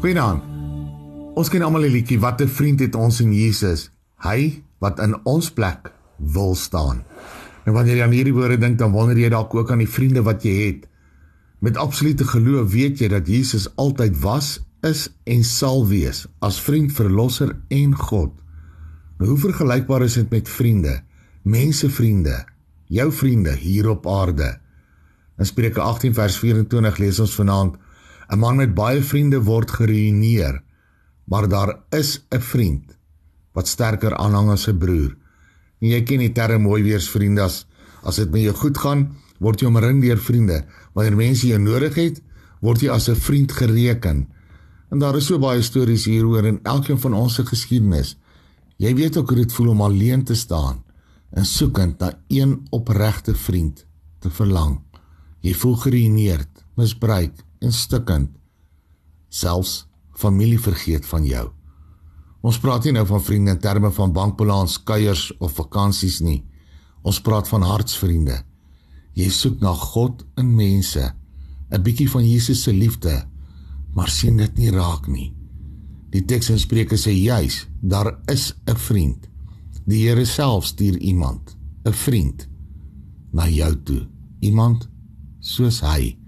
Goeienaand. Ons ken almal die liedjie Wat 'n vriend het ons in Jesus. Hy wat in ons plek wil staan. En wanneer jy aan hierdie woorde dink, dan wonder jy dalk ook aan die vriende wat jy het. Met absolute geloof weet jy dat Jesus altyd was, is en sal wees as vriend, verlosser en God. Nou hoe vergelykbaar is dit met vriende? Mensevriende, jou vriende hier op aarde. In Spreuke 18 vers 24 lees ons vanaand: 'n Man met baie vriende word geruïneer, maar daar is 'n vriend wat sterker aanhang as 'n broer. En jy ken die term mooi wees vriende as as dit met jou goed gaan, word jy omring deur vriende. Wanneer mense jou nodig het, word jy as 'n vriend gereken. En daar is so baie stories hieroor in elkeen van ons se geskiedenis. Jy weet ook hoe dit voel om alleen te staan en soekend na een opregte vriend te verlang. Jy voel geruïneerd, misbruik en stikkend. Selfs familie vergeet van jou. Ons praat nie nou van vriende in terme van bankbalans, kuiers of vakansies nie. Ons praat van hartsvriende. Jy soek na God in mense, 'n bietjie van Jesus se liefde, maar sien dit nie raak nie. Die teks in Spreuke sê juis, daar is 'n vriend. Die Here self stuur iemand, 'n vriend na jou toe. Iemand soos hy.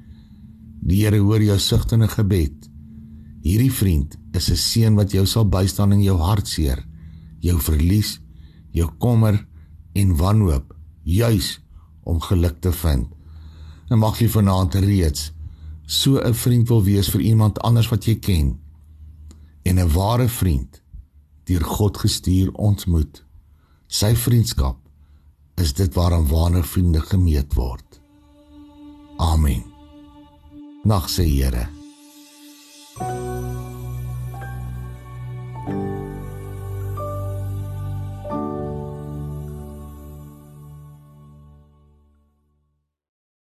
Die Here hoor jou sugtende gebed. Hierdie vriend is 'n seun wat jou sal bystaan in jou hartseer, jou verlies, jou kommer en wanhoop, juis om geluk te vind. En mag jy vanaand reeds so 'n vriend wil wees vir iemand anders wat jy ken. En 'n ware vriend deur God gestuur ontmoet. Sy vriendskap is dit waaraan ware vriende gemeet word. Amen. Nag se Here